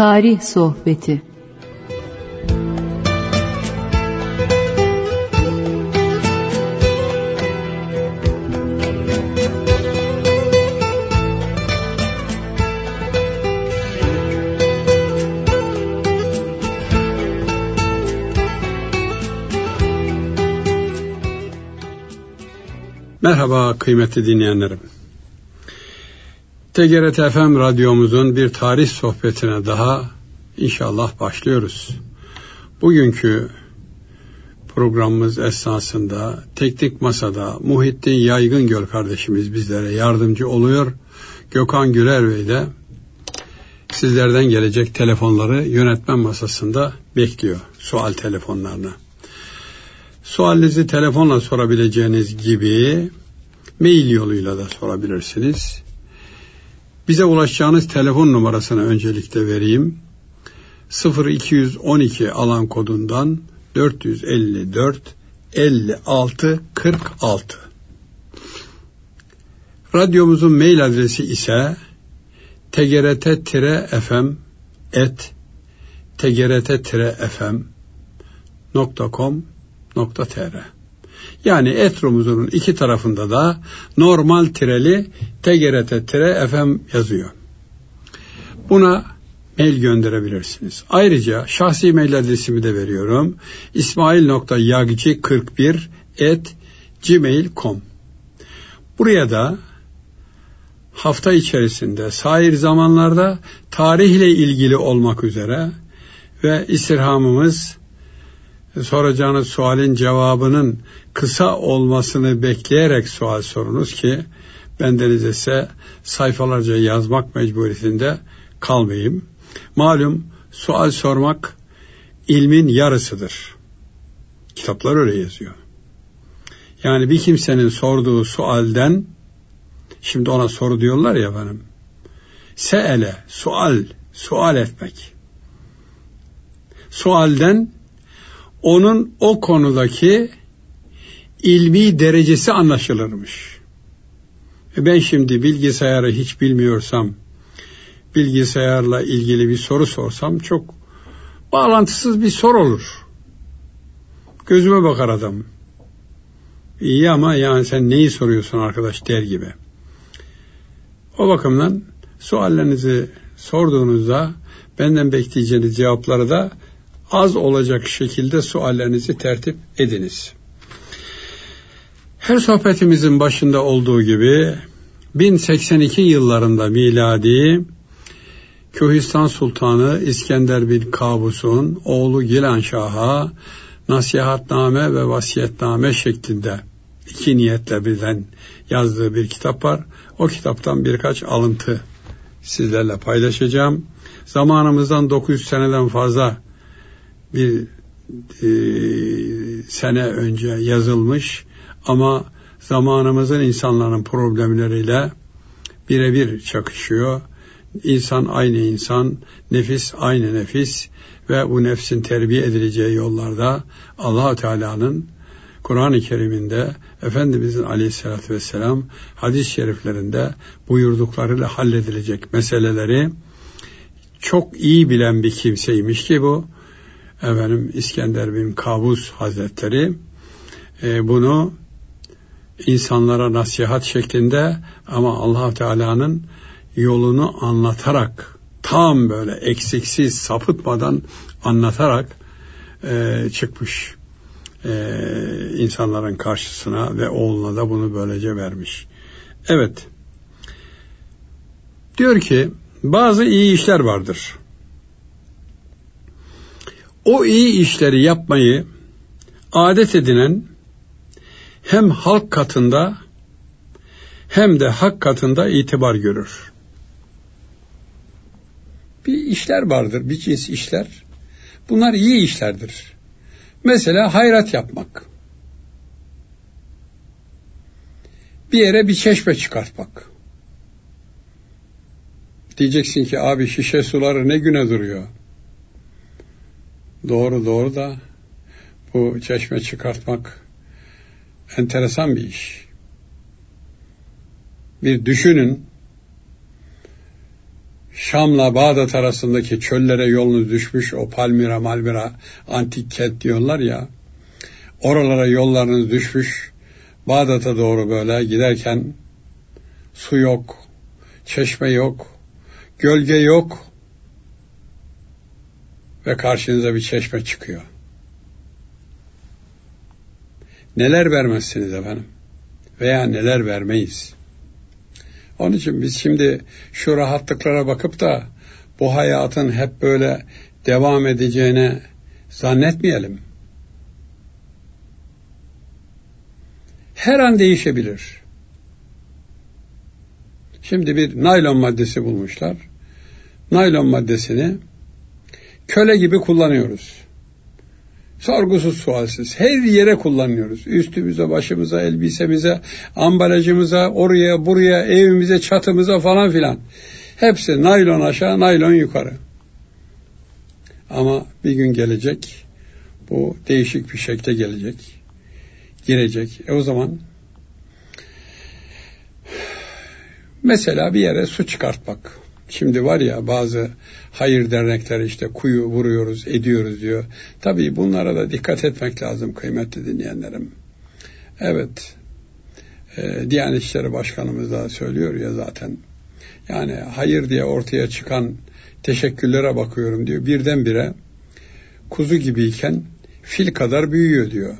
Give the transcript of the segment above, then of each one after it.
Tarih Sohbeti Merhaba kıymetli dinleyenlerim. TGRT FM radyomuzun bir tarih sohbetine daha inşallah başlıyoruz. Bugünkü programımız esnasında teknik masada Muhittin Yaygın Göl kardeşimiz bizlere yardımcı oluyor. Gökhan Güler Bey de sizlerden gelecek telefonları yönetmen masasında bekliyor sual telefonlarına. Sualinizi telefonla sorabileceğiniz gibi mail yoluyla da sorabilirsiniz. Bize ulaşacağınız telefon numarasını öncelikle vereyim. 0212 alan kodundan 454 56 46. Radyomuzun mail adresi ise tgrt-fm et tgrt-fm.com.tr yani etromuzun iki tarafında da normal tireli TGRT tire FM yazıyor. Buna mail gönderebilirsiniz. Ayrıca şahsi mail adresimi de veriyorum. ismail.yagci41 et gmail.com Buraya da hafta içerisinde sair zamanlarda tarihle ilgili olmak üzere ve istirhamımız soracağınız sualin cevabının kısa olmasını bekleyerek sual sorunuz ki bendeniz ise sayfalarca yazmak mecburiyetinde kalmayayım. Malum sual sormak ilmin yarısıdır. Kitaplar öyle yazıyor. Yani bir kimsenin sorduğu sualden şimdi ona soru diyorlar ya benim. Seele, sual, sual etmek. Sualden onun o konudaki ilmi derecesi anlaşılırmış. E ben şimdi bilgisayarı hiç bilmiyorsam, bilgisayarla ilgili bir soru sorsam çok bağlantısız bir soru olur. Gözüme bakar adam. İyi ama yani sen neyi soruyorsun arkadaş der gibi. O bakımdan suallerinizi sorduğunuzda benden bekleyeceğiniz cevapları da az olacak şekilde suallerinizi tertip ediniz. Her sohbetimizin başında olduğu gibi 1082 yıllarında miladi Köhistan Sultanı İskender bin Kabus'un oğlu Gilan Şah'a nasihatname ve vasiyetname şeklinde iki niyetle birden yazdığı bir kitap var. O kitaptan birkaç alıntı sizlerle paylaşacağım. Zamanımızdan 900 seneden fazla bir e, sene önce yazılmış ama zamanımızın insanların problemleriyle birebir çakışıyor. İnsan aynı insan, nefis aynı nefis ve bu nefsin terbiye edileceği yollarda allah Teala'nın Kur'an-ı Kerim'inde Efendimizin aleyhissalatü vesselam hadis-i şeriflerinde buyurduklarıyla halledilecek meseleleri çok iyi bilen bir kimseymiş ki bu efendim İskender bin Kabus Hazretleri e, bunu insanlara nasihat şeklinde ama allah Teala'nın yolunu anlatarak tam böyle eksiksiz sapıtmadan anlatarak e, çıkmış e, insanların karşısına ve oğluna da bunu böylece vermiş. Evet. Diyor ki bazı iyi işler vardır. O iyi işleri yapmayı adet edinen hem halk katında hem de hak katında itibar görür. Bir işler vardır, bir cins işler. Bunlar iyi işlerdir. Mesela hayrat yapmak. Bir yere bir çeşme çıkartmak. Diyeceksin ki abi şişe suları ne güne duruyor. Doğru doğru da bu çeşme çıkartmak enteresan bir iş. Bir düşünün Şam'la Bağdat arasındaki çöllere yolunuz düşmüş o Palmira Malmira antik kent diyorlar ya oralara yollarınız düşmüş Bağdat'a doğru böyle giderken su yok, çeşme yok, gölge yok ve karşınıza bir çeşme çıkıyor. Neler vermezsiniz efendim? Veya neler vermeyiz? Onun için biz şimdi şu rahatlıklara bakıp da bu hayatın hep böyle devam edeceğine zannetmeyelim. Her an değişebilir. Şimdi bir naylon maddesi bulmuşlar. Naylon maddesini köle gibi kullanıyoruz. Sorgusuz sualsiz her yere kullanıyoruz. Üstümüze, başımıza, elbisemize, ambalajımıza, oraya, buraya, evimize, çatımıza falan filan. Hepsi naylon aşağı, naylon yukarı. Ama bir gün gelecek, bu değişik bir şekilde gelecek, girecek. E o zaman mesela bir yere su çıkartmak. Şimdi var ya bazı hayır dernekleri işte kuyu vuruyoruz, ediyoruz diyor. Tabii bunlara da dikkat etmek lazım kıymetli dinleyenlerim. Evet, e, Diyanet İşleri Başkanımız da söylüyor ya zaten. Yani hayır diye ortaya çıkan teşekkürlere bakıyorum diyor. Birdenbire kuzu gibiyken fil kadar büyüyor diyor.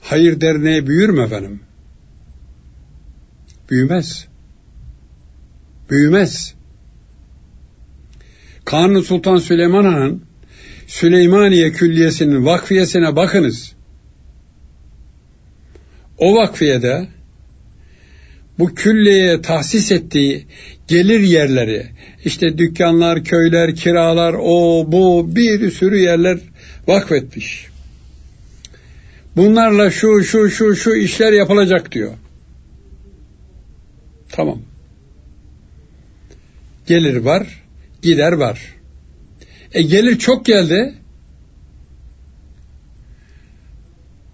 Hayır derneği büyür mü efendim? Büyümez büyümez. Kanuni Sultan Süleyman Han'ın Süleymaniye Külliyesi'nin vakfiyesine bakınız. O vakfiyede bu külliyeye tahsis ettiği gelir yerleri, işte dükkanlar, köyler, kiralar, o bu bir sürü yerler vakfetmiş. Bunlarla şu şu şu şu işler yapılacak diyor. Tamam. Gelir var, gider var. E gelir çok geldi.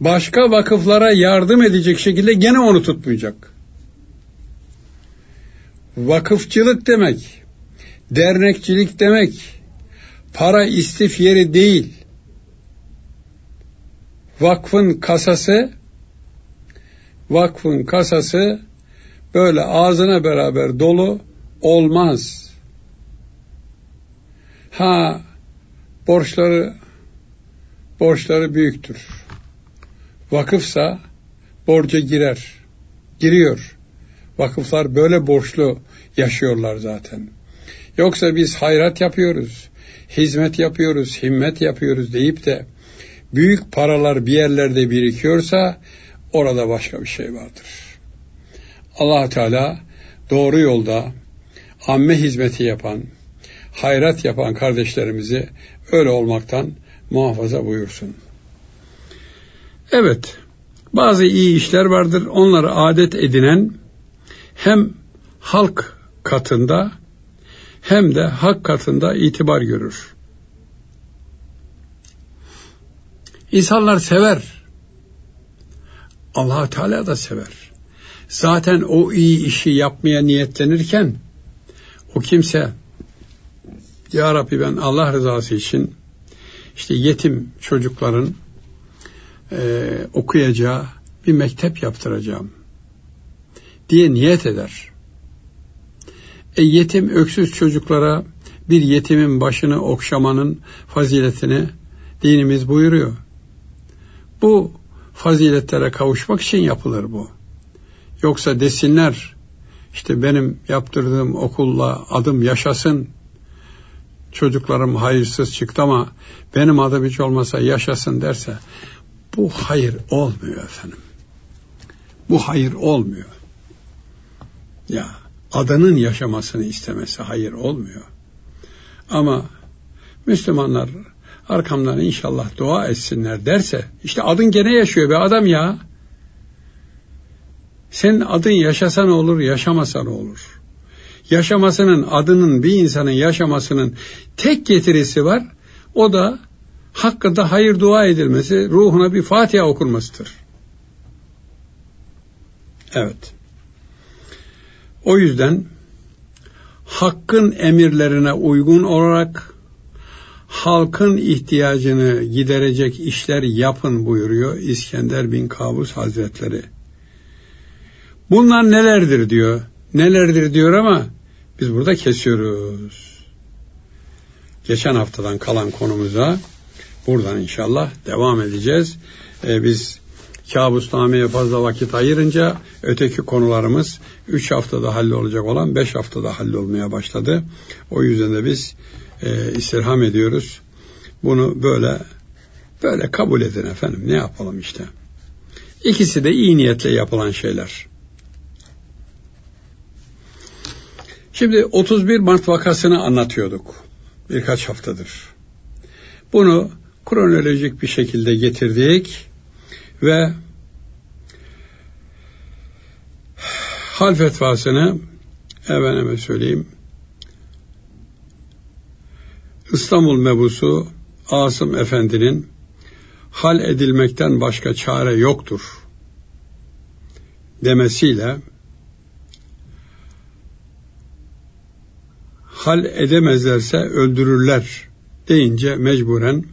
Başka vakıflara yardım edecek şekilde gene onu tutmayacak. Vakıfçılık demek, dernekçilik demek, para istif yeri değil. Vakfın kasası, vakfın kasası böyle ağzına beraber dolu olmaz. Ha borçları borçları büyüktür. Vakıfsa borca girer. Giriyor. Vakıflar böyle borçlu yaşıyorlar zaten. Yoksa biz hayrat yapıyoruz, hizmet yapıyoruz, himmet yapıyoruz deyip de büyük paralar bir yerlerde birikiyorsa orada başka bir şey vardır. allah Teala doğru yolda amme hizmeti yapan, hayrat yapan kardeşlerimizi öyle olmaktan muhafaza buyursun. Evet, bazı iyi işler vardır. Onları adet edinen hem halk katında hem de hak katında itibar görür. İnsanlar sever. allah Teala da sever. Zaten o iyi işi yapmaya niyetlenirken o kimse ya Rabbi ben Allah rızası için işte yetim çocukların e, okuyacağı bir mektep yaptıracağım diye niyet eder. E yetim öksüz çocuklara bir yetimin başını okşamanın faziletini dinimiz buyuruyor. Bu faziletlere kavuşmak için yapılır bu. Yoksa desinler işte benim yaptırdığım okulla adım yaşasın çocuklarım hayırsız çıktı ama benim adım hiç olmasa yaşasın derse bu hayır olmuyor efendim. Bu hayır olmuyor. Ya adının yaşamasını istemesi hayır olmuyor. Ama Müslümanlar arkamdan inşallah dua etsinler derse işte adın gene yaşıyor be adam ya. Senin adın yaşasa ne olur, yaşamasa ne olur? Yaşamasının adının bir insanın yaşamasının tek getirisi var. O da hakkında hayır dua edilmesi, ruhuna bir Fatiha okunmasıdır. Evet. O yüzden hakkın emirlerine uygun olarak halkın ihtiyacını giderecek işler yapın buyuruyor İskender bin Kabus Hazretleri. Bunlar nelerdir diyor. Nelerdir diyor ama biz burada kesiyoruz. Geçen haftadan kalan konumuza buradan inşallah devam edeceğiz. Ee, biz kabusnameye fazla vakit ayırınca öteki konularımız 3 haftada hallolacak olan 5 haftada hallolmaya başladı. O yüzden de biz e, istirham ediyoruz. Bunu böyle böyle kabul edin efendim. Ne yapalım işte. İkisi de iyi niyetle yapılan şeyler. Şimdi 31 Mart vakasını anlatıyorduk birkaç haftadır. Bunu kronolojik bir şekilde getirdik ve hal fetvasını efendime söyleyeyim İstanbul mebusu Asım Efendi'nin hal edilmekten başka çare yoktur demesiyle hal edemezlerse öldürürler deyince mecburen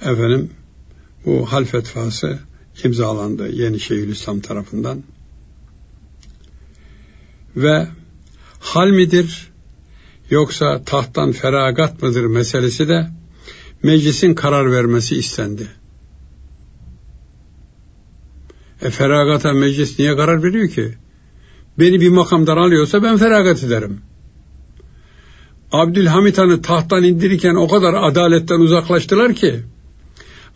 efendim bu hal fetvası imzalandı Yeni Şeyhülislam tarafından ve hal midir yoksa tahttan feragat mıdır meselesi de meclisin karar vermesi istendi. E feragata meclis niye karar veriyor ki? Beni bir makamdan alıyorsa ben feragat ederim. Abdülhamit Han'ı tahttan indirirken o kadar adaletten uzaklaştılar ki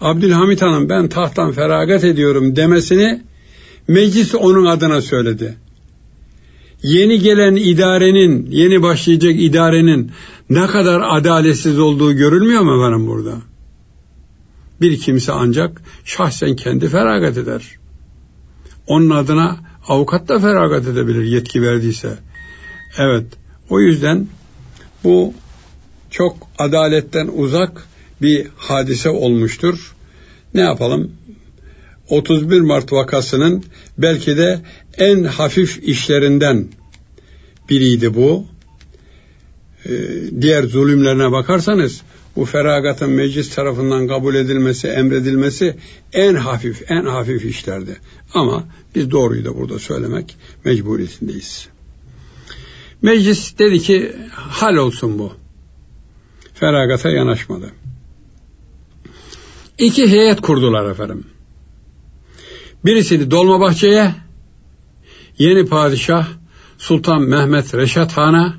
Abdülhamit Han'ın ben tahttan feragat ediyorum demesini meclis onun adına söyledi yeni gelen idarenin, yeni başlayacak idarenin ne kadar adaletsiz olduğu görülmüyor mu efendim burada? Bir kimse ancak şahsen kendi feragat eder. Onun adına avukat da feragat edebilir yetki verdiyse. Evet, o yüzden bu çok adaletten uzak bir hadise olmuştur. Ne yapalım? 31 Mart vakasının belki de en hafif işlerinden biriydi bu. Ee, diğer zulümlerine bakarsanız bu feragatın meclis tarafından kabul edilmesi, emredilmesi en hafif, en hafif işlerdi. Ama biz doğruyu da burada söylemek mecburiyetindeyiz. Meclis dedi ki hal olsun bu. Feragata yanaşmadı. İki heyet kurdular efendim. Birisini Dolmabahçe'ye, yeni padişah Sultan Mehmet Reşat Han'a,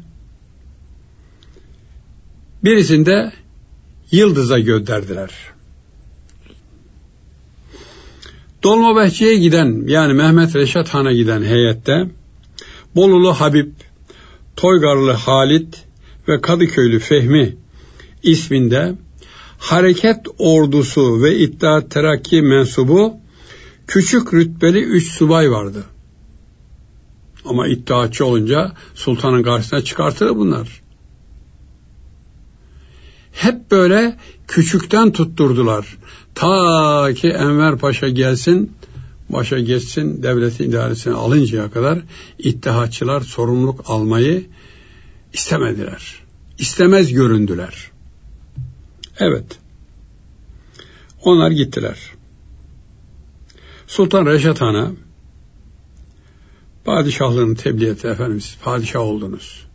birisini Yıldız'a gönderdiler. Dolmabahçe'ye giden yani Mehmet Reşat Han'a giden heyette Bolulu Habib, Toygarlı Halit ve Kadıköylü Fehmi isminde hareket ordusu ve İttihat Terakki mensubu küçük rütbeli üç subay vardı. Ama iddiaçı olunca sultanın karşısına çıkartır bunlar. Hep böyle küçükten tutturdular. Ta ki Enver Paşa gelsin, başa geçsin, devletin idaresini alıncaya kadar ittihatçılar sorumluluk almayı istemediler. İstemez göründüler. Evet. Onlar gittiler. Sultan Reşat Han'a padişahlığını tebliğ etti efendimiz. Padişah oldunuz.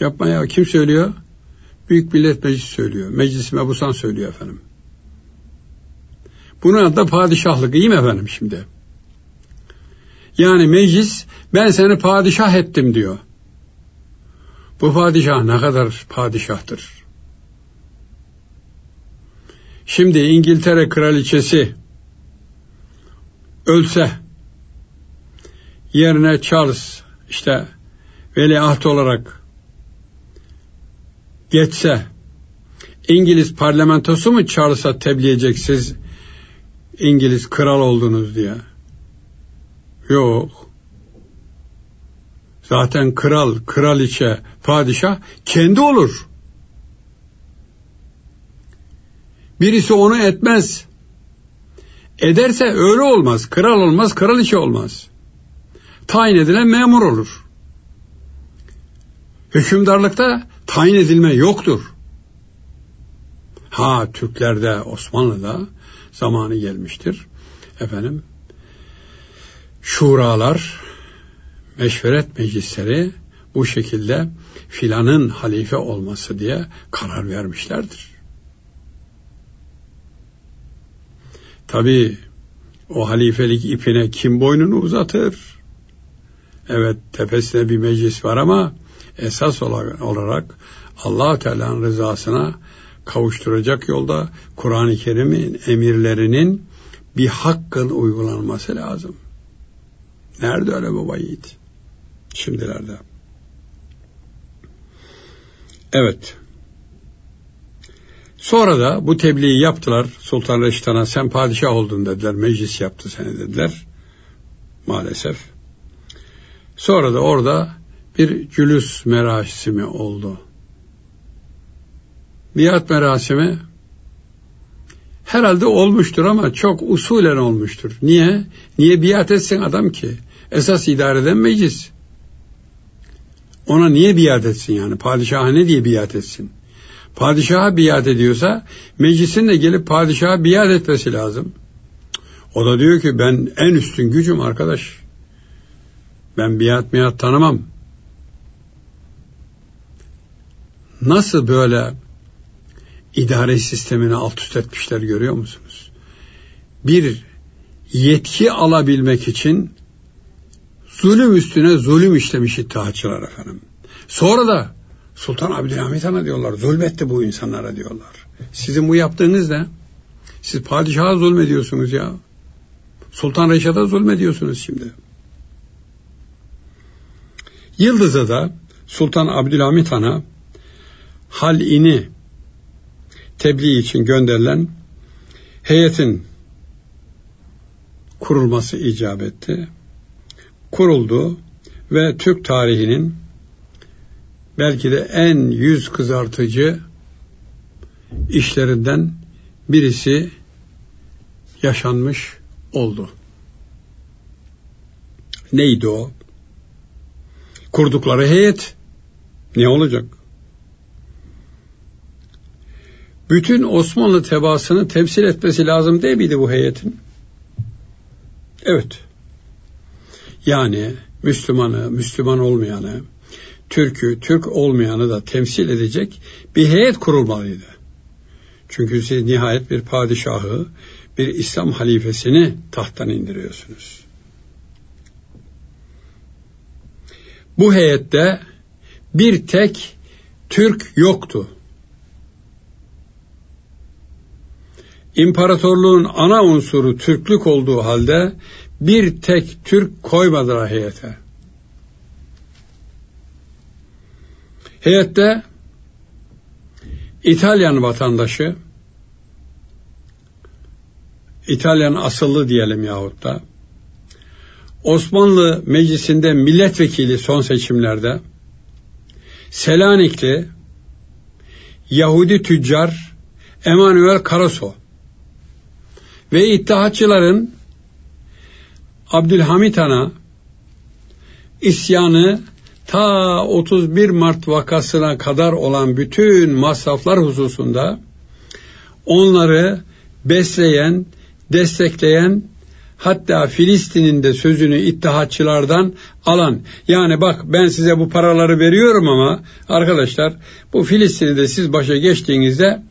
Yapma ya kim söylüyor? Büyük Millet Meclisi söylüyor. Meclis Mebusan söylüyor efendim. Bunun adı da padişahlık iyi mi efendim şimdi? Yani meclis ben seni padişah ettim diyor. Bu padişah ne kadar padişahtır? Şimdi İngiltere kraliçesi ölse yerine Charles işte veliaht olarak geçse İngiliz parlamentosu mu Charles'a tebliğ edecek siz İngiliz kral oldunuz diye? Yok. Zaten kral, kraliçe, padişah kendi olur. Birisi onu etmez. Ederse öyle olmaz. Kral olmaz, kraliçe olmaz. Tayin edilen memur olur. Hükümdarlıkta tayin edilme yoktur. Ha Türklerde, Osmanlı'da zamanı gelmiştir. Efendim, şuralar, meşveret meclisleri bu şekilde filanın halife olması diye karar vermişlerdir. Tabi o halifelik ipine kim boynunu uzatır? Evet tepesinde bir meclis var ama esas olarak allah Teala'nın rızasına kavuşturacak yolda Kur'an-ı Kerim'in emirlerinin bir hakkın uygulanması lazım. Nerede öyle baba yiğit? Şimdilerde. Evet. Sonra da bu tebliği yaptılar. Sultan Reşit'e sen padişah oldun dediler. Meclis yaptı seni dediler. Maalesef. Sonra da orada bir cülüs merasimi oldu. Biat merasimi herhalde olmuştur ama çok usulen olmuştur. Niye? Niye biat etsin adam ki? Esas idare eden meclis. Ona niye biat etsin yani? Padişaha ne diye biat etsin? Padişaha biat ediyorsa meclisin de gelip padişaha biat etmesi lazım. O da diyor ki ben en üstün gücüm arkadaş. Ben biat miyat tanımam. Nasıl böyle idare sistemini alt üst etmişler görüyor musunuz? Bir yetki alabilmek için zulüm üstüne zulüm işlemiş iddiaçılar efendim. Sonra da Sultan Abdülhamit Han'a diyorlar zulmetti bu insanlara diyorlar. Sizin bu yaptığınız ne? Siz padişaha zulmediyorsunuz ya. Sultan Reşat'a zulmediyorsunuz şimdi. Yıldız'a da Sultan Abdülhamit Han'a halini tebliğ için gönderilen heyetin kurulması icap etti. Kuruldu ve Türk tarihinin belki de en yüz kızartıcı işlerinden birisi yaşanmış oldu. Neydi o? Kurdukları heyet ne olacak? Bütün Osmanlı tebaasını temsil etmesi lazım değil miydi bu heyetin? Evet. Yani Müslümanı, Müslüman olmayanı, Türk'ü, Türk olmayanı da temsil edecek bir heyet kurulmalıydı. Çünkü siz nihayet bir padişahı, bir İslam halifesini tahttan indiriyorsunuz. Bu heyette bir tek Türk yoktu. İmparatorluğun ana unsuru Türklük olduğu halde bir tek Türk koymadılar heyete. Heyette İtalyan vatandaşı, İtalyan asıllı diyelim yahut da, Osmanlı Meclisi'nde milletvekili son seçimlerde, Selanikli, Yahudi tüccar Emanuel Karaso ve İttihatçıların Abdülhamit Han'a isyanı ta 31 Mart vakasına kadar olan bütün masraflar hususunda onları besleyen, destekleyen hatta Filistin'in de sözünü ittihatçılardan alan yani bak ben size bu paraları veriyorum ama arkadaşlar bu Filistin'i de siz başa geçtiğinizde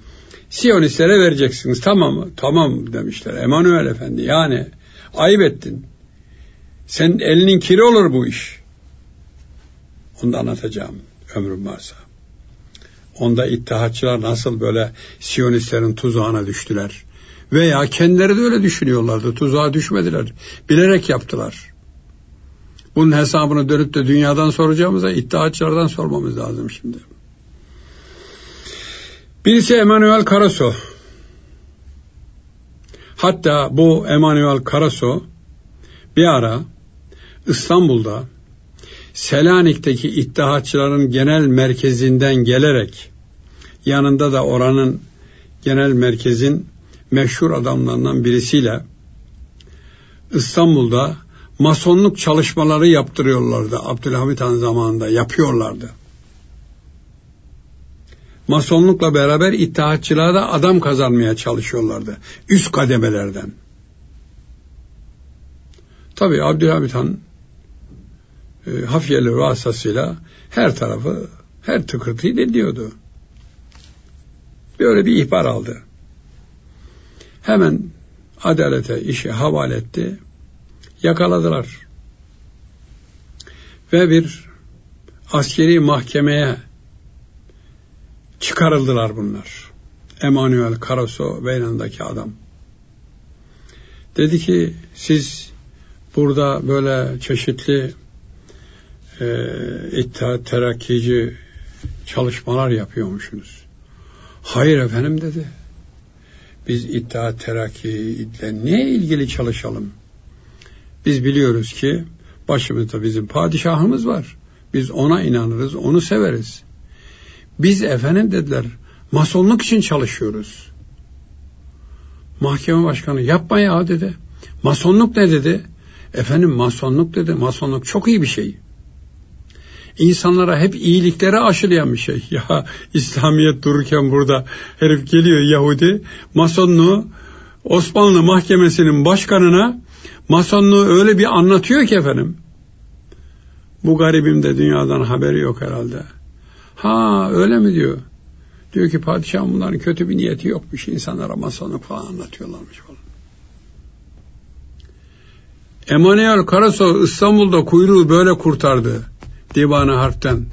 Siyonistlere vereceksiniz tamam mı? Tamam demişler Emanuel Efendi yani ayıp ettin. Sen elinin kiri olur bu iş. Onu da anlatacağım ömrüm varsa. Onda ittihatçılar nasıl böyle Siyonistlerin tuzağına düştüler. Veya kendileri de öyle düşünüyorlardı. Tuzağa düşmediler. Bilerek yaptılar. Bunun hesabını dönüp de dünyadan soracağımıza ittihatçılardan sormamız lazım şimdi. Birisi Emanuel Karaso. Hatta bu Emanuel Karaso bir ara İstanbul'da Selanik'teki İttihatçıların genel merkezinden gelerek yanında da oranın genel merkezin meşhur adamlarından birisiyle İstanbul'da masonluk çalışmaları yaptırıyorlardı. Abdülhamit Han zamanında yapıyorlardı. Masonlukla beraber ittihatçılığa da adam kazanmaya çalışıyorlardı. Üst kademelerden. Tabi Abdülhamit Han e, hafiyeli vasıtasıyla her tarafı, her tıkırtıyı dinliyordu. Böyle bir ihbar aldı. Hemen adalete işi havale etti. Yakaladılar. Ve bir askeri mahkemeye çıkarıldılar bunlar. Emanuel Karaso ve yanındaki adam. Dedi ki siz burada böyle çeşitli e, İttihat Terakkici çalışmalar yapıyormuşsunuz. Hayır efendim dedi. Biz İttihat Terakki ile ne ilgili çalışalım? Biz biliyoruz ki başımızda bizim padişahımız var. Biz ona inanırız, onu severiz. Biz efendim dediler, masonluk için çalışıyoruz. Mahkeme başkanı yapma ya dedi. Masonluk ne dedi? Efendim masonluk dedi. Masonluk çok iyi bir şey. İnsanlara hep iyilikleri aşılayan bir şey. Ya İslamiyet dururken burada herif geliyor Yahudi. Masonluğu Osmanlı mahkemesinin başkanına masonluğu öyle bir anlatıyor ki efendim. Bu garibim de dünyadan haberi yok herhalde. Ha öyle mi diyor. Diyor ki padişahım bunların kötü bir niyeti yokmuş. İnsanlara masonluk falan anlatıyorlarmış falan. Emanuel Karaso İstanbul'da kuyruğu böyle kurtardı. Divanı Harp'ten.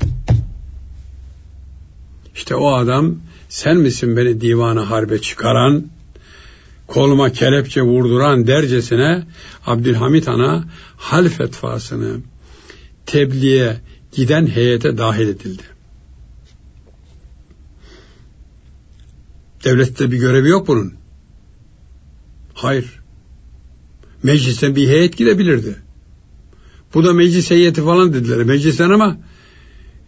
İşte o adam sen misin beni divanı harbe çıkaran, koluma kelepçe vurduran dercesine Abdülhamit Han'a hal fetvasını tebliğe giden heyete dahil edildi. Devlette bir görevi yok bunun. Hayır. Meclisten bir heyet gidebilirdi. Bu da meclis heyeti falan dediler. Meclisten ama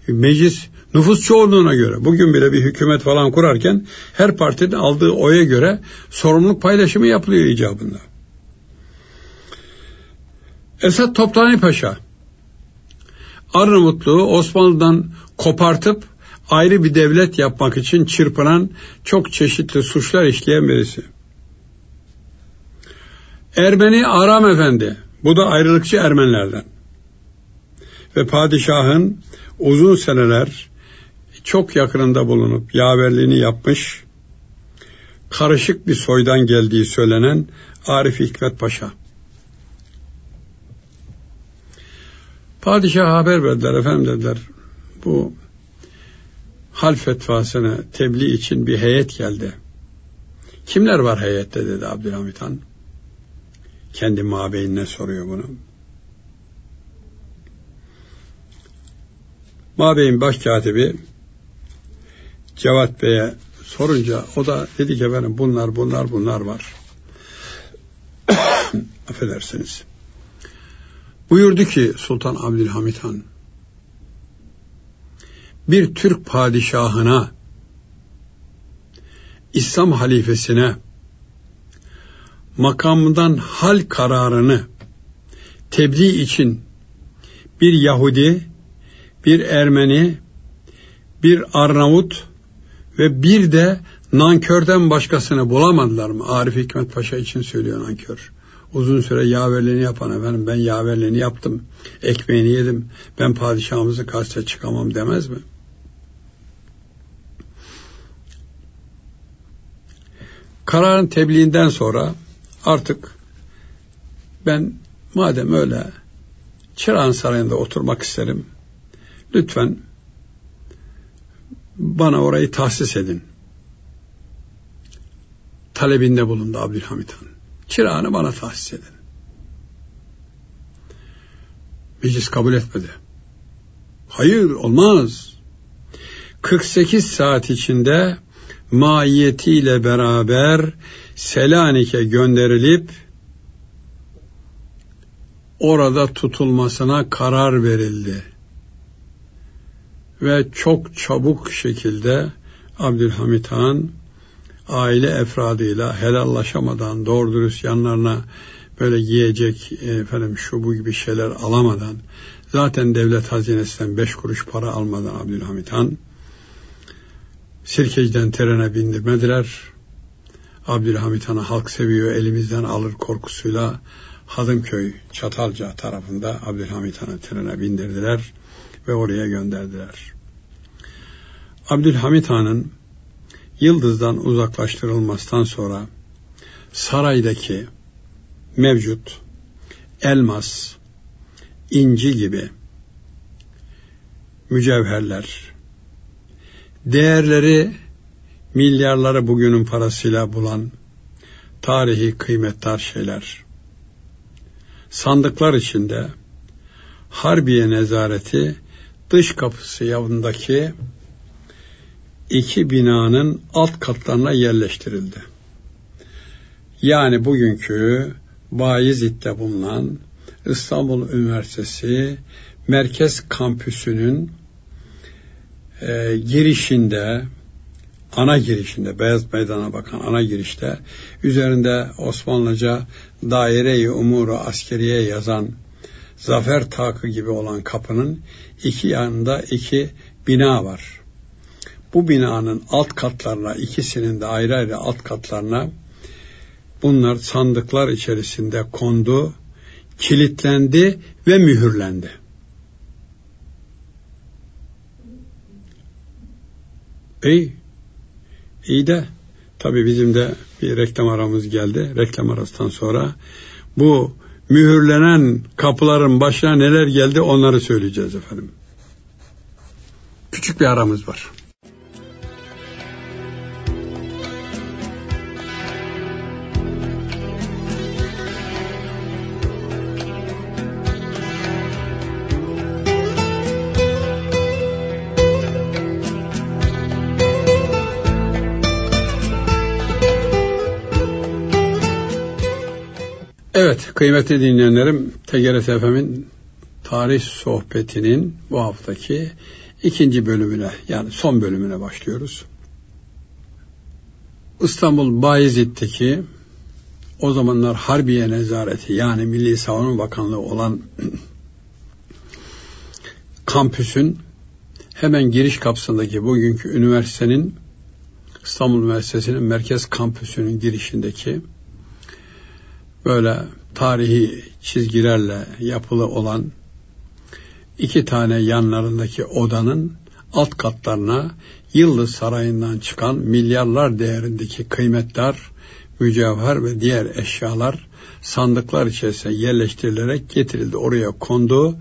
meclis nüfus çoğunluğuna göre bugün bile bir hükümet falan kurarken her partinin aldığı oya göre sorumluluk paylaşımı yapılıyor icabında. Esat Toptani Paşa Arnavutluğu Osmanlı'dan kopartıp ayrı bir devlet yapmak için çırpınan çok çeşitli suçlar işleyen birisi. Ermeni Aram Efendi, bu da ayrılıkçı Ermenilerden. Ve padişahın uzun seneler çok yakınında bulunup yaverliğini yapmış, karışık bir soydan geldiği söylenen Arif Hikmet Paşa. Padişah haber verdiler efendim dediler. Bu hal fetvasını tebliğ için bir heyet geldi. Kimler var heyette dedi Abdülhamit Han. Kendi mabeyinine soruyor bunu. Mabeyin başkatibi Cevat Bey'e sorunca o da dedi ki efendim bunlar bunlar bunlar var. Affedersiniz. Buyurdu ki Sultan Abdülhamit Han bir Türk padişahına İslam halifesine makamından hal kararını tebliğ için bir Yahudi, bir Ermeni, bir Arnavut ve bir de nankörden başkasını bulamadılar mı? Arif Hikmet Paşa için söylüyor nankör. Uzun süre yaverliğini yapan efendim ben yaverliğini yaptım, ekmeğini yedim, ben padişahımızı karşıya çıkamam demez mi? Kararın tebliğinden sonra artık ben madem öyle Çırağan Sarayı'nda oturmak isterim. Lütfen bana orayı tahsis edin. Talebinde bulundu Abdülhamit Han. Çırağını bana tahsis edin. Meclis kabul etmedi. Hayır olmaz. 48 saat içinde maiyetiyle beraber Selanik'e gönderilip orada tutulmasına karar verildi. Ve çok çabuk şekilde Abdülhamit Han aile efradıyla helallaşamadan doğru dürüst yanlarına böyle yiyecek efendim şu bu gibi şeyler alamadan zaten devlet hazinesinden beş kuruş para almadan Abdülhamit Han Sirkeci'den trene bindirmediler. Abdülhamit Han'ı halk seviyor elimizden alır korkusuyla Hadımköy Çatalca tarafında Abdülhamit Han'ı trene bindirdiler ve oraya gönderdiler. Abdülhamit Han'ın Yıldız'dan uzaklaştırılmasından sonra saraydaki mevcut elmas, inci gibi mücevherler, değerleri milyarları bugünün parasıyla bulan tarihi kıymetli şeyler, sandıklar içinde Harbiye Nezareti dış kapısı yanındaki iki binanın alt katlarına yerleştirildi. Yani bugünkü Bayezid'de bulunan İstanbul Üniversitesi Merkez Kampüsü'nün e, girişinde ana girişinde Beyaz Meydan'a bakan ana girişte üzerinde Osmanlıca daire-i umuru askeriye yazan zafer takı gibi olan kapının iki yanında iki bina var. Bu binanın alt katlarına ikisinin de ayrı ayrı alt katlarına bunlar sandıklar içerisinde kondu, kilitlendi ve mühürlendi. İyi. İyi de tabii bizim de bir reklam aramız geldi. Reklam arasından sonra bu mühürlenen kapıların başına neler geldi onları söyleyeceğiz efendim. Küçük bir aramız var. Kıymetli dinleyenlerim, TGRT FM'in tarih sohbetinin bu haftaki ikinci bölümüne, yani son bölümüne başlıyoruz. İstanbul Bayezid'deki o zamanlar Harbiye Nezareti yani Milli Savunma Bakanlığı olan kampüsün hemen giriş kapısındaki bugünkü üniversitenin İstanbul Üniversitesi'nin merkez kampüsünün girişindeki böyle tarihi çizgilerle yapılı olan iki tane yanlarındaki odanın alt katlarına Yıldız Sarayı'ndan çıkan milyarlar değerindeki kıymetler, mücevher ve diğer eşyalar sandıklar içerisine yerleştirilerek getirildi. Oraya kondu,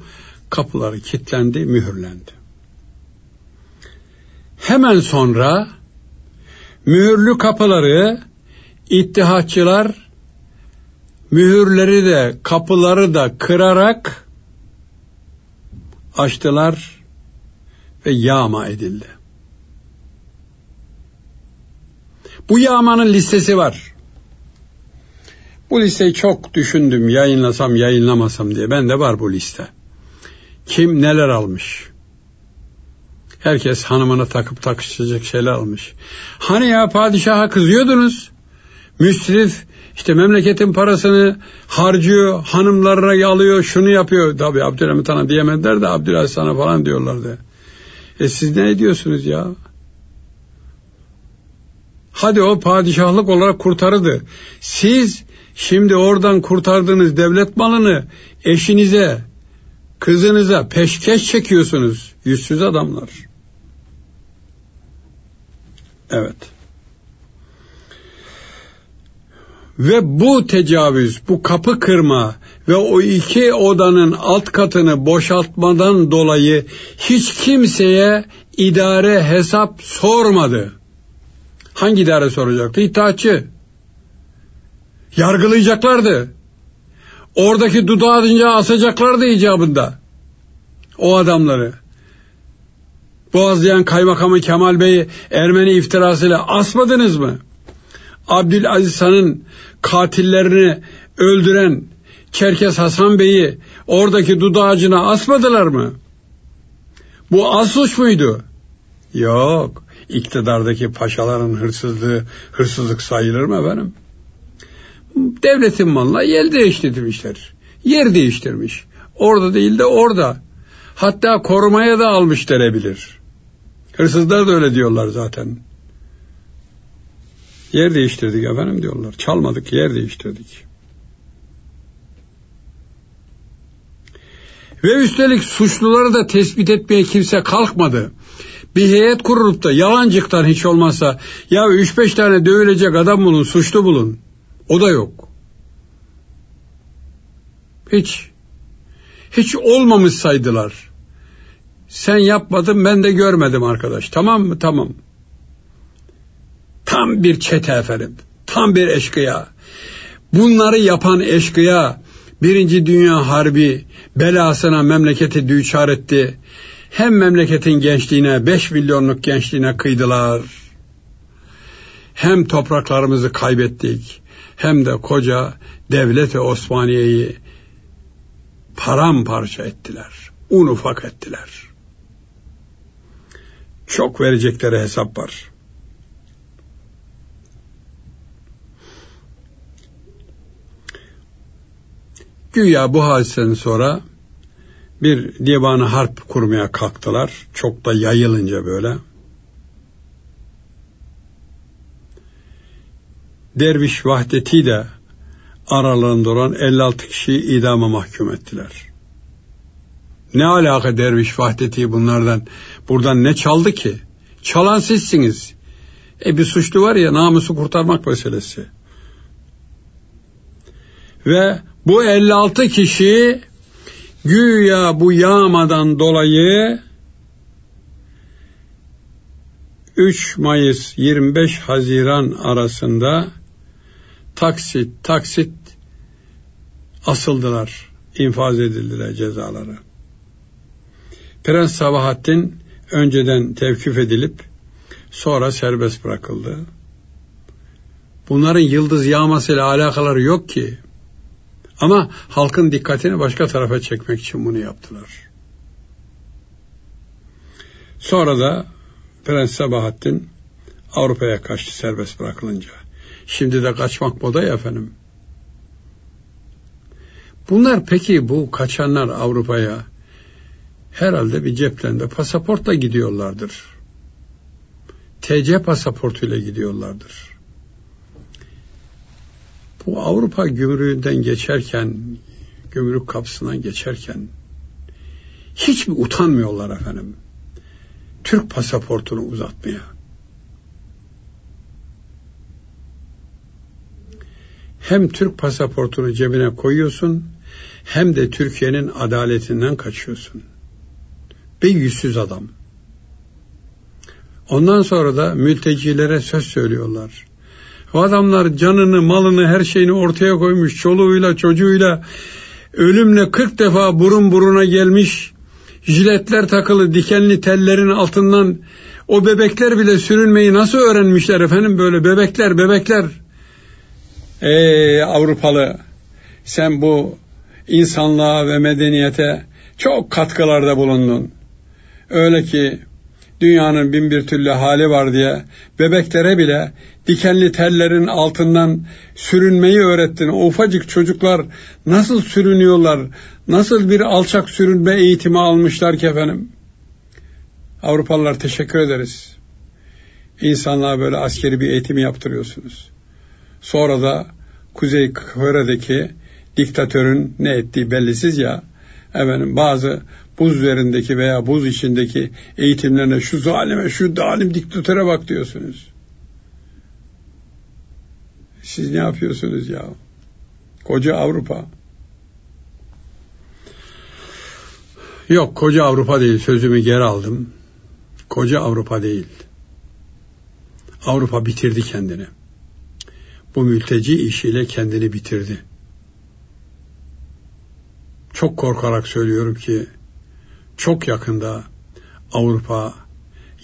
kapıları kilitlendi, mühürlendi. Hemen sonra mühürlü kapıları ittihatçılar mühürleri de kapıları da kırarak açtılar ve yağma edildi. Bu yağmanın listesi var. Bu listeyi çok düşündüm yayınlasam yayınlamasam diye. Ben de var bu liste. Kim neler almış? Herkes hanımına takıp takışacak şeyler almış. Hani ya padişaha kızıyordunuz? Müsrif işte memleketin parasını harcıyor, hanımlarına alıyor, şunu yapıyor. Tabi Abdülhamit Han'a diyemediler de Abdülaziz Han'a falan diyorlardı. E siz ne ediyorsunuz ya? Hadi o padişahlık olarak kurtardı. Siz şimdi oradan kurtardığınız devlet malını eşinize, kızınıza peşkeş çekiyorsunuz. Yüzsüz adamlar. Evet. Ve bu tecavüz, bu kapı kırma ve o iki odanın alt katını boşaltmadan dolayı hiç kimseye idare hesap sormadı. Hangi idare soracaktı? İtaatçı. Yargılayacaklardı. Oradaki dudağı adınca asacaklardı icabında. O adamları. Boğazlayan kaymakamı Kemal Bey'i Ermeni iftirasıyla asmadınız mı? Abdülaziz Han'ın katillerini öldüren Çerkes Hasan Bey'i oradaki dudu ağacına asmadılar mı? Bu az suç muydu? Yok. İktidardaki paşaların hırsızlığı hırsızlık sayılır mı efendim? Devletin malına yer değiştirmişler. Yer değiştirmiş. Orada değil de orada. Hatta korumaya da almış denebilir. Hırsızlar da öyle diyorlar zaten. Yer değiştirdik efendim diyorlar. Çalmadık, yer değiştirdik. Ve üstelik suçluları da tespit etmeye kimse kalkmadı. Bir heyet kurulup da yalancıktan hiç olmazsa ya üç beş tane dövülecek adam bulun, suçlu bulun. O da yok. Hiç. Hiç olmamış saydılar. Sen yapmadın ben de görmedim arkadaş. Tamam mı? Tamam. Tam bir çete efendim. Tam bir eşkıya. Bunları yapan eşkıya Birinci Dünya Harbi belasına memleketi düçar etti. Hem memleketin gençliğine, beş milyonluk gençliğine kıydılar. Hem topraklarımızı kaybettik, hem de koca devlet-i Osmaniye'yi paramparça ettiler. Un ufak ettiler. Çok verecekleri hesap var. Güya bu hadiseden sonra bir divanı harp kurmaya kalktılar. Çok da yayılınca böyle. Derviş Vahdeti de aralarında olan 56 kişiyi idama mahkum ettiler. Ne alaka Derviş Vahdeti bunlardan? Buradan ne çaldı ki? Çalan sizsiniz. E bir suçlu var ya namusu kurtarmak meselesi. Ve bu 56 kişi güya bu yağmadan dolayı 3 Mayıs 25 Haziran arasında taksit taksit asıldılar, infaz edildiler cezaları. Prens Sabahattin önceden tevkif edilip sonra serbest bırakıldı. Bunların yıldız yağmasıyla alakaları yok ki. Ama halkın dikkatini başka tarafa çekmek için bunu yaptılar. Sonra da Prens Sabahattin Avrupa'ya kaçtı serbest bırakılınca. Şimdi de kaçmak moda ya efendim. Bunlar peki bu kaçanlar Avrupa'ya herhalde bir ceplerinde pasaportla gidiyorlardır. TC pasaportuyla gidiyorlardır bu Avrupa gümrüğünden geçerken, gümrük kapısından geçerken hiç mi utanmıyorlar efendim? Türk pasaportunu uzatmaya. Hem Türk pasaportunu cebine koyuyorsun, hem de Türkiye'nin adaletinden kaçıyorsun. Bir yüzsüz adam. Ondan sonra da mültecilere söz söylüyorlar. O adamlar canını, malını, her şeyini ortaya koymuş. Çoluğuyla, çocuğuyla ölümle 40 defa burun buruna gelmiş. Jiletler takılı dikenli tellerin altından o bebekler bile sürünmeyi nasıl öğrenmişler efendim böyle bebekler bebekler. Ey Avrupalı sen bu insanlığa ve medeniyete çok katkılarda bulundun. Öyle ki dünyanın bin bir türlü hali var diye bebeklere bile dikenli tellerin altından sürünmeyi öğrettin. O ufacık çocuklar nasıl sürünüyorlar, nasıl bir alçak sürünme eğitimi almışlar ki efendim. Avrupalılar teşekkür ederiz. İnsanlığa böyle askeri bir eğitimi yaptırıyorsunuz. Sonra da Kuzey Kore'deki diktatörün ne ettiği bellisiz ya, efendim bazı buz üzerindeki veya buz içindeki eğitimlerine şu zalime, şu dalim diktatöre bak diyorsunuz. Siz ne yapıyorsunuz ya? Koca Avrupa. Yok koca Avrupa değil sözümü geri aldım. Koca Avrupa değil. Avrupa bitirdi kendini. Bu mülteci işiyle kendini bitirdi. Çok korkarak söylüyorum ki çok yakında Avrupa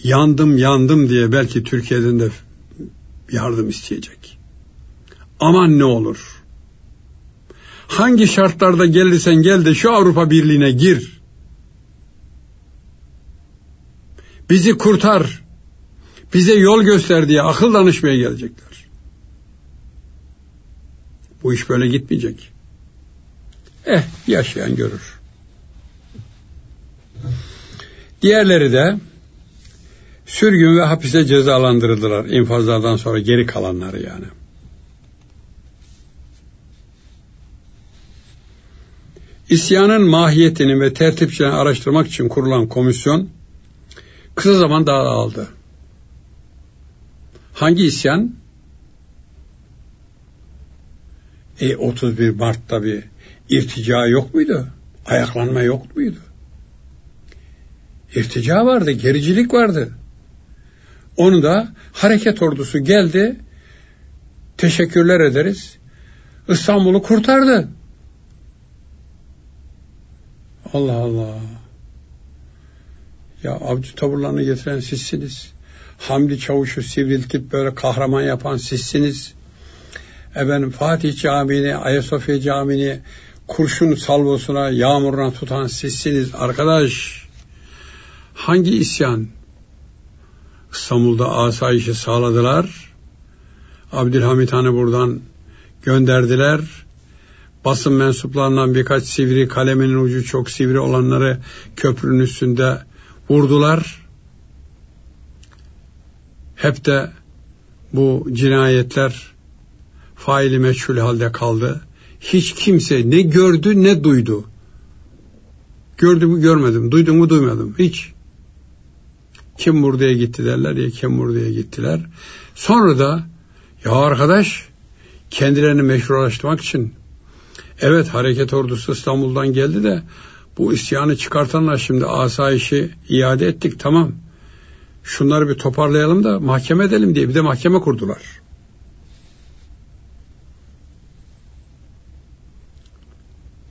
yandım yandım diye belki Türkiye'den de yardım isteyecek. Aman ne olur. Hangi şartlarda gelirsen gel de şu Avrupa Birliği'ne gir. Bizi kurtar. Bize yol göster diye akıl danışmaya gelecekler. Bu iş böyle gitmeyecek. Eh yaşayan görür. Diğerleri de Sürgün ve hapise cezalandırıldılar infazlardan sonra geri kalanları yani. İsyanın mahiyetini ve tertipçilerini araştırmak için kurulan komisyon kısa zaman dağıldı. Hangi isyan? E 31 Mart'ta bir irtica yok muydu? Ayaklanma yok muydu? İrtica vardı, gericilik vardı. Onu da hareket ordusu geldi. Teşekkürler ederiz. İstanbul'u kurtardı. Allah Allah. Ya avcı tavırlarını getiren sizsiniz. Hamdi Çavuş'u sivriltip böyle kahraman yapan sizsiniz. Efendim Fatih Camii'ni, Ayasofya Camii'ni kurşun salvosuna, yağmuruna tutan sizsiniz arkadaş. Hangi isyan? İstanbul'da asayişi sağladılar. Abdülhamit Han'ı buradan gönderdiler. Basın mensuplarından birkaç sivri kaleminin ucu çok sivri olanları köprünün üstünde vurdular. Hep de bu cinayetler faili meçhul halde kaldı. Hiç kimse ne gördü ne duydu. Gördüm mü görmedim, duydum mu duymadım. Hiç. Kim buraya gitti derler ya kim buraya gittiler. Sonra da ya arkadaş kendilerini meşrulaştırmak için evet hareket ordusu İstanbul'dan geldi de bu isyanı çıkartanlar şimdi asayişi iade ettik tamam. Şunları bir toparlayalım da mahkeme edelim diye bir de mahkeme kurdular.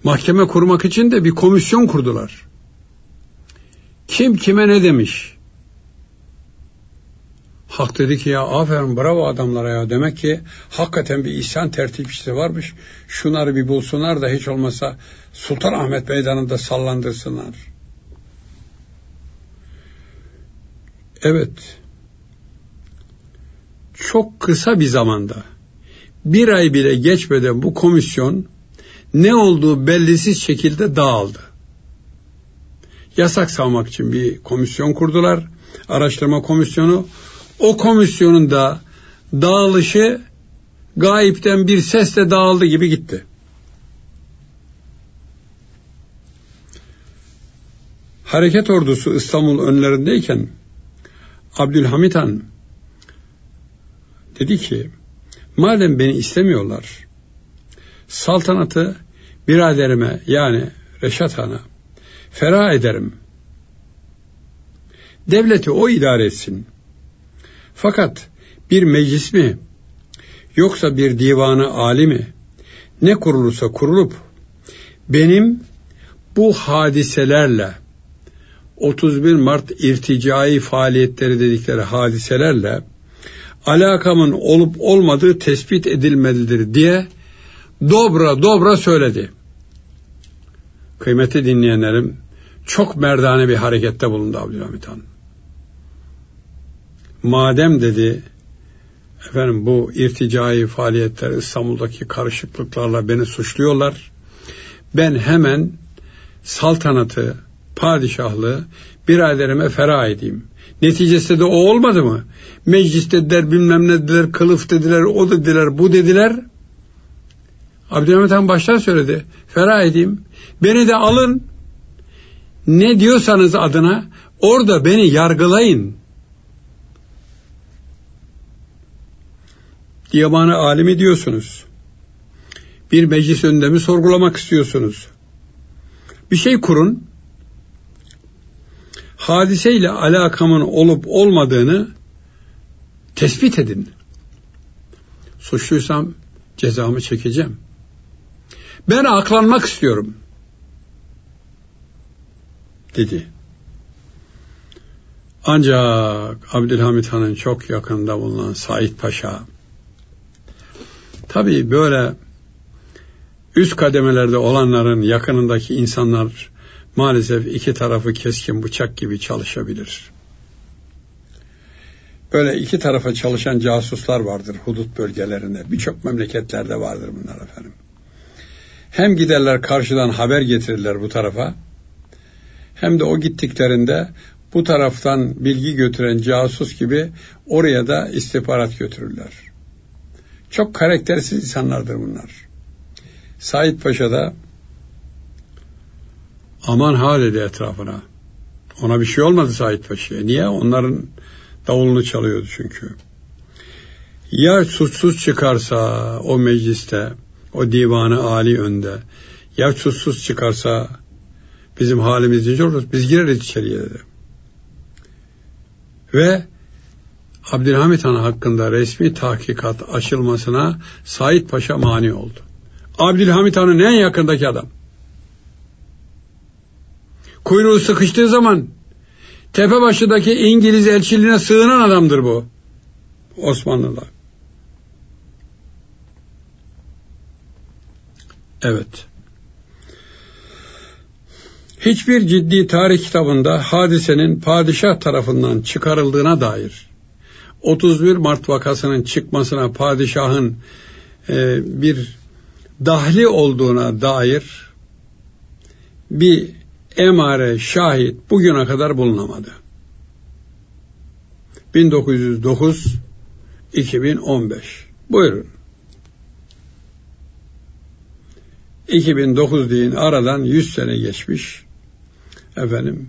Mahkeme kurmak için de bir komisyon kurdular. Kim kime ne demiş? Hak dedi ki ya aferin bravo adamlara ya. Demek ki hakikaten bir isyan tertipçisi varmış. Şunları bir bulsunlar da hiç olmasa Sultanahmet Meydanı'nda sallandırsınlar. Evet. Çok kısa bir zamanda bir ay bile geçmeden bu komisyon ne olduğu bellisiz şekilde dağıldı. Yasak savmak için bir komisyon kurdular. Araştırma komisyonu o komisyonun da dağılışı gayipten bir sesle dağıldı gibi gitti. Hareket ordusu İstanbul önlerindeyken Abdülhamit Han dedi ki madem beni istemiyorlar saltanatı biraderime yani Reşat Han'a ferah ederim. Devleti o idare etsin. Fakat bir meclis mi yoksa bir divanı ali mi ne kurulursa kurulup benim bu hadiselerle 31 Mart irticai faaliyetleri dedikleri hadiselerle alakamın olup olmadığı tespit edilmelidir diye dobra dobra söyledi. Kıymeti dinleyenlerim çok merdane bir harekette bulundu Abdülhamit Han madem dedi efendim bu irticai faaliyetler İstanbul'daki karışıklıklarla beni suçluyorlar. Ben hemen saltanatı, padişahlığı biraderime ferah edeyim. Neticesi de o olmadı mı? Meclis dediler, bilmem ne dediler, kılıf dediler, o dediler, bu dediler. Abdülhamit Han baştan söyledi. Ferah edeyim. Beni de alın. Ne diyorsanız adına orada beni yargılayın. Diyamanı alimi diyorsunuz. Bir meclis önünde mi sorgulamak istiyorsunuz? Bir şey kurun. Hadiseyle alakamın olup olmadığını tespit edin. Suçluysam cezamı çekeceğim. Ben aklanmak istiyorum. Dedi. Ancak Abdülhamit Han'ın çok yakında bulunan Said Paşa Tabii böyle üst kademelerde olanların yakınındaki insanlar maalesef iki tarafı keskin bıçak gibi çalışabilir. Böyle iki tarafa çalışan casuslar vardır hudut bölgelerinde. Birçok memleketlerde vardır bunlar efendim. Hem giderler karşıdan haber getirirler bu tarafa hem de o gittiklerinde bu taraftan bilgi götüren casus gibi oraya da istihbarat götürürler. Çok karaktersiz insanlardır bunlar. Said Paşa da aman ha dedi etrafına. Ona bir şey olmadı Said Paşa'ya. Niye? Onların davulunu çalıyordu çünkü. Ya suçsuz çıkarsa o mecliste, o divanı Ali önde, ya suçsuz çıkarsa bizim halimiz nice olur, biz gireriz içeriye dedi. Ve Abdülhamit Han hakkında resmi tahkikat açılmasına Said Paşa mani oldu. Abdülhamit Han'ın en yakındaki adam. Kuyruğu sıkıştığı zaman tepe başındaki İngiliz elçiliğine sığınan adamdır bu. Osmanlılar. Evet. Hiçbir ciddi tarih kitabında hadisenin padişah tarafından çıkarıldığına dair 31 Mart vakasının çıkmasına padişahın e, bir dahli olduğuna dair bir emare, şahit bugüne kadar bulunamadı. 1909 2015 buyurun. 2009 deyin aradan 100 sene geçmiş. Efendim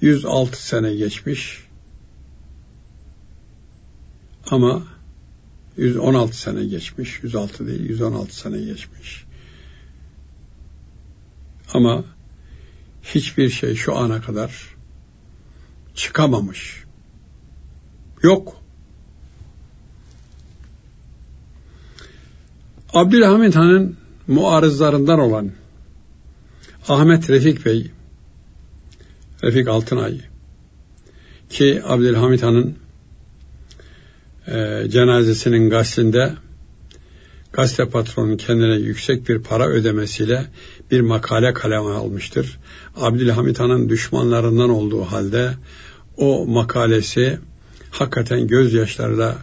106 sene geçmiş ama 116 sene geçmiş 106 değil 116 sene geçmiş ama hiçbir şey şu ana kadar çıkamamış. Yok. Abdülhamid Han'ın muarızlarından olan Ahmet Refik Bey, Refik Altınay ki Abdülhamid Han'ın e, cenazesinin gaslinde gazete patronunun kendine yüksek bir para ödemesiyle bir makale kaleme almıştır. Abdülhamit Han'ın düşmanlarından olduğu halde o makalesi hakikaten gözyaşlarıyla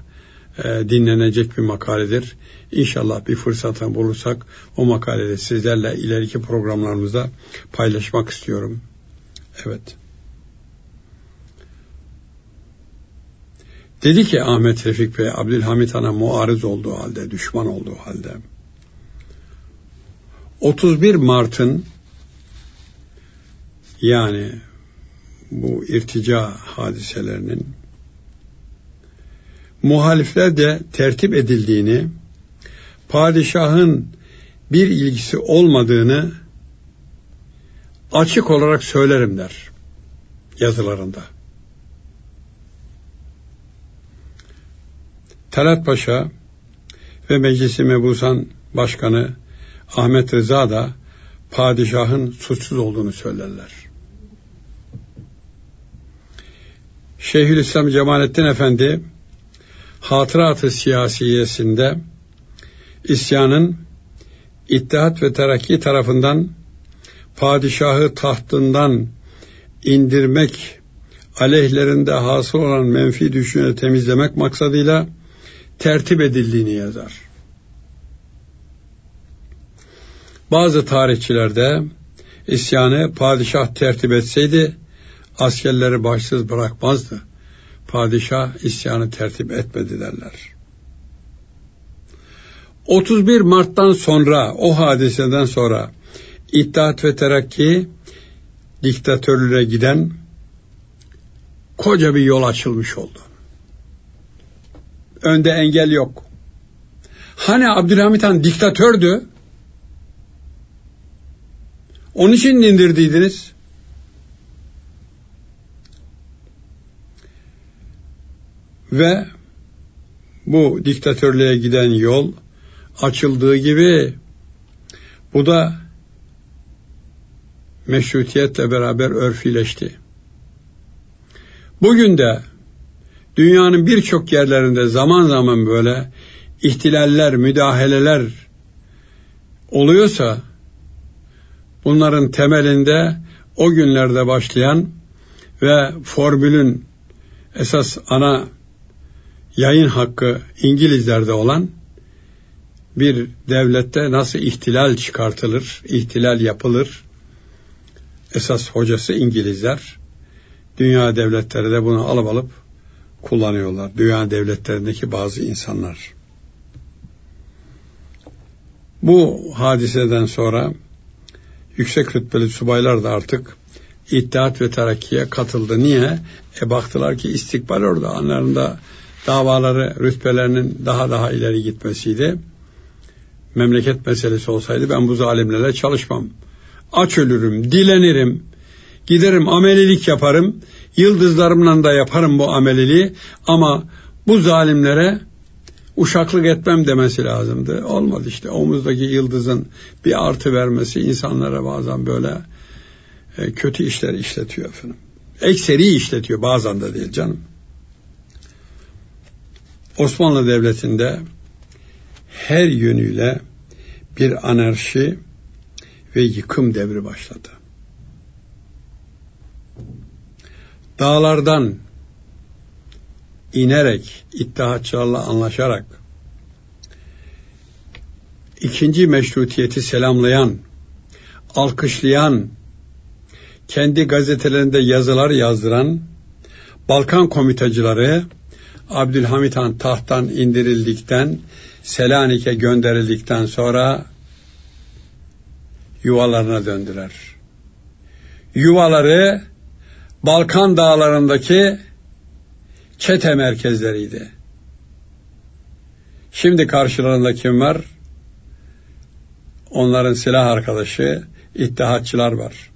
e, dinlenecek bir makaledir. İnşallah bir fırsatını bulursak o makaleyi sizlerle ileriki programlarımızda paylaşmak istiyorum. Evet. Dedi ki Ahmet Refik Bey Abdülhamit Han'a muarız olduğu halde, düşman olduğu halde 31 Mart'ın yani bu irtica hadiselerinin muhalifler de tertip edildiğini, padişahın bir ilgisi olmadığını açık olarak söylerim der yazılarında. Talat Paşa ve Meclisi Mebusan Başkanı Ahmet Rıza da padişahın suçsuz olduğunu söylerler. Şeyhülislam Cemalettin Efendi Hatıratı Siyasiyesinde isyanın İttihat ve Terakki tarafından padişahı tahtından indirmek aleyhlerinde hasıl olan menfi düşünce temizlemek maksadıyla tertip edildiğini yazar. Bazı tarihçilerde isyanı padişah tertip etseydi askerleri başsız bırakmazdı. Padişah isyanı tertip etmedi derler. 31 Mart'tan sonra o hadiseden sonra İttihat ve Terakki diktatörlüğe giden koca bir yol açılmış oldu. Önde engel yok. Hani Abdülhamit Han diktatördü? Onun için indirdiydiniz. Ve bu diktatörlüğe giden yol açıldığı gibi bu da meşrutiyetle beraber örfileşti. Bugün de dünyanın birçok yerlerinde zaman zaman böyle ihtilaller, müdahaleler oluyorsa bunların temelinde o günlerde başlayan ve formülün esas ana yayın hakkı İngilizlerde olan bir devlette nasıl ihtilal çıkartılır, ihtilal yapılır. Esas hocası İngilizler. Dünya devletleri de bunu alıp alıp kullanıyorlar. Dünya devletlerindeki bazı insanlar. Bu hadiseden sonra yüksek rütbeli subaylar da artık İttihat ve Terakki'ye katıldı. Niye? E baktılar ki istikbal orada. Anlarında davaları, rütbelerinin daha daha ileri gitmesiydi. Memleket meselesi olsaydı ben bu zalimlerle çalışmam. Aç ölürüm, dilenirim, giderim amelilik yaparım, yıldızlarımla da yaparım bu ameliliği ama bu zalimlere uşaklık etmem demesi lazımdı. Olmadı işte omuzdaki yıldızın bir artı vermesi insanlara bazen böyle e, kötü işler işletiyor efendim. Ekseri işletiyor bazen de değil canım. Osmanlı Devleti'nde her yönüyle bir anarşi ve yıkım devri başladı. Dağlardan inerek, iddiaçlarla anlaşarak ikinci meşrutiyeti selamlayan, alkışlayan, kendi gazetelerinde yazılar yazdıran Balkan komitacıları Abdülhamit Han tahttan indirildikten Selanik'e gönderildikten sonra yuvalarına döndüler. Yuvaları Balkan dağlarındaki çete merkezleriydi. Şimdi karşılarında kim var? Onların silah arkadaşı İttihatçılar var.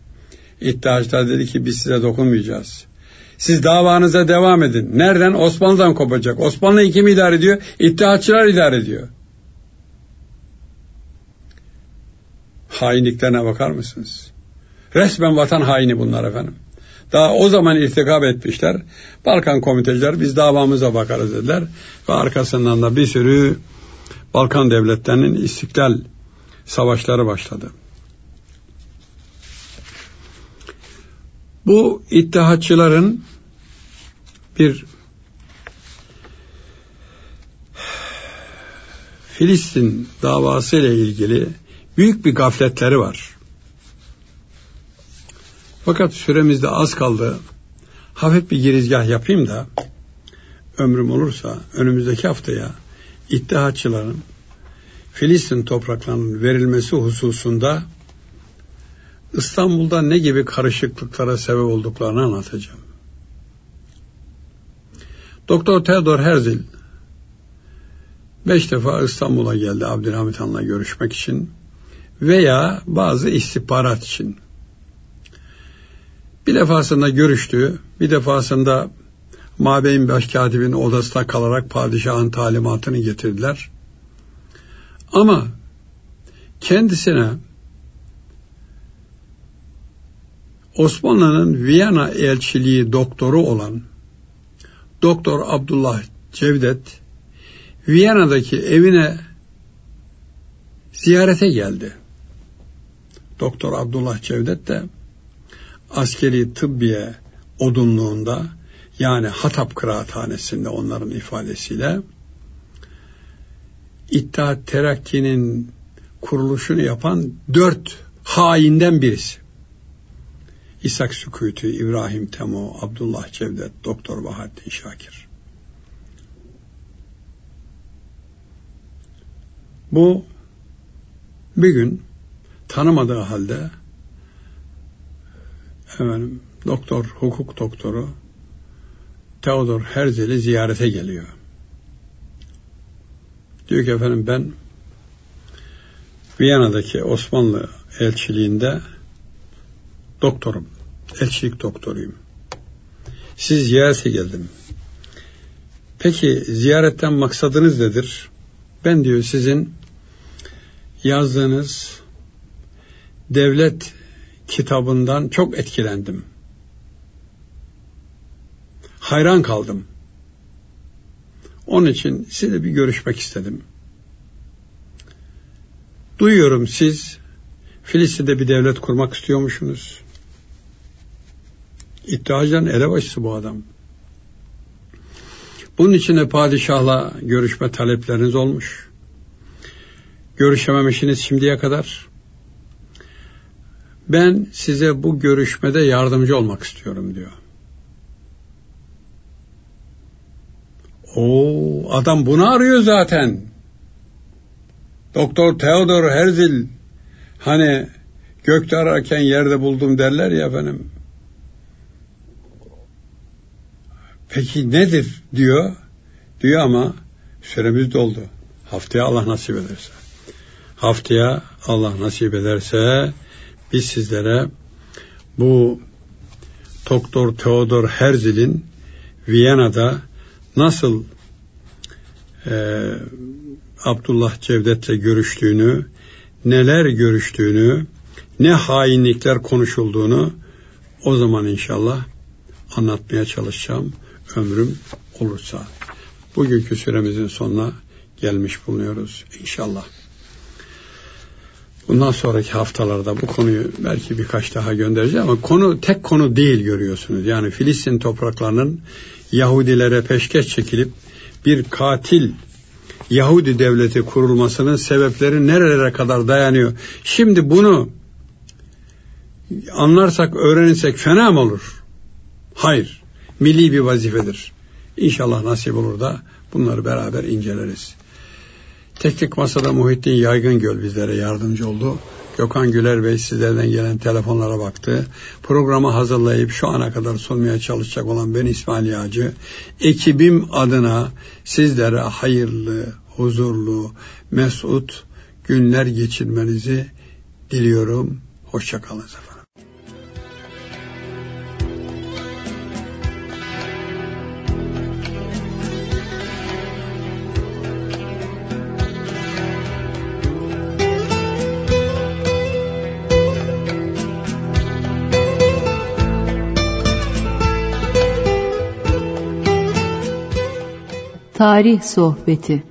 İttihatçılar dedi ki biz size dokunmayacağız. Siz davanıza devam edin. Nereden? Osmanlı'dan kopacak. Osmanlı kim idare ediyor? İttihatçılar idare ediyor. Hainliklerine bakar mısınız? Resmen vatan haini bunlar efendim. Daha o zaman irtikap etmişler. Balkan komiteciler biz davamıza bakarız dediler. Ve arkasından da bir sürü Balkan devletlerinin istiklal savaşları başladı. Bu ittihatçıların bir Filistin davası ile ilgili büyük bir gafletleri var. Fakat süremizde az kaldı. Hafif bir girizgah yapayım da ömrüm olursa önümüzdeki haftaya ittihatçıların Filistin topraklarının verilmesi hususunda İstanbul'da ne gibi karışıklıklara sebep olduklarını anlatacağım. Doktor Theodor Herzl beş defa İstanbul'a geldi Abdülhamit Han'la görüşmek için veya bazı istihbarat için. Bir defasında görüştü, bir defasında Mabeyin Başkatibin odasında kalarak padişahın talimatını getirdiler. Ama kendisine Osmanlı'nın Viyana elçiliği doktoru olan Doktor Abdullah Cevdet Viyana'daki evine ziyarete geldi. Doktor Abdullah Cevdet de askeri tıbbiye odunluğunda yani Hatap Kıraathanesi'nde onların ifadesiyle İttihat Terakki'nin kuruluşunu yapan dört hainden birisi. İshak Sükûtü, İbrahim Temo, Abdullah Cevdet, Doktor Bahattin Şakir. Bu bir gün tanımadığı halde efendim, doktor, hukuk doktoru Theodor Herzl'i ziyarete geliyor. Diyor ki efendim ben Viyana'daki Osmanlı elçiliğinde doktorum. Elçilik doktoruyum. Siz ziyarete geldim. Peki ziyaretten maksadınız nedir? Ben diyor sizin yazdığınız devlet kitabından çok etkilendim. Hayran kaldım. Onun için sizinle bir görüşmek istedim. Duyuyorum siz Filistin'de bir devlet kurmak istiyormuşsunuz. İddiacıların elebaşısı bu adam. Bunun için de padişahla görüşme talepleriniz olmuş. Görüşememişsiniz şimdiye kadar ben size bu görüşmede yardımcı olmak istiyorum diyor. O adam bunu arıyor zaten. Doktor Theodor Herzl hani gökte ararken yerde buldum derler ya efendim. Peki nedir diyor. Diyor ama süremiz doldu. Haftaya Allah nasip ederse. Haftaya Allah nasip ederse biz sizlere bu Doktor Theodor Herzl'in Viyana'da nasıl e, Abdullah Cevdet'le görüştüğünü, neler görüştüğünü, ne hainlikler konuşulduğunu o zaman inşallah anlatmaya çalışacağım ömrüm olursa. Bugünkü süremizin sonuna gelmiş bulunuyoruz inşallah. Bundan sonraki haftalarda bu konuyu belki birkaç daha göndereceğim ama konu tek konu değil görüyorsunuz. Yani Filistin topraklarının Yahudilere peşkeş çekilip bir katil Yahudi devleti kurulmasının sebepleri nerelere kadar dayanıyor? Şimdi bunu anlarsak, öğrenirsek fena mı olur? Hayır. Milli bir vazifedir. İnşallah nasip olur da bunları beraber inceleriz. Teknik Masada Muhittin Yaygıngöl bizlere yardımcı oldu. Gökhan Güler Bey sizlerden gelen telefonlara baktı. Programı hazırlayıp şu ana kadar sunmaya çalışacak olan ben İsmail Yağcı. Ekibim adına sizlere hayırlı, huzurlu, mesut günler geçirmenizi diliyorum. Hoşçakalın efendim. Tarih Sohbeti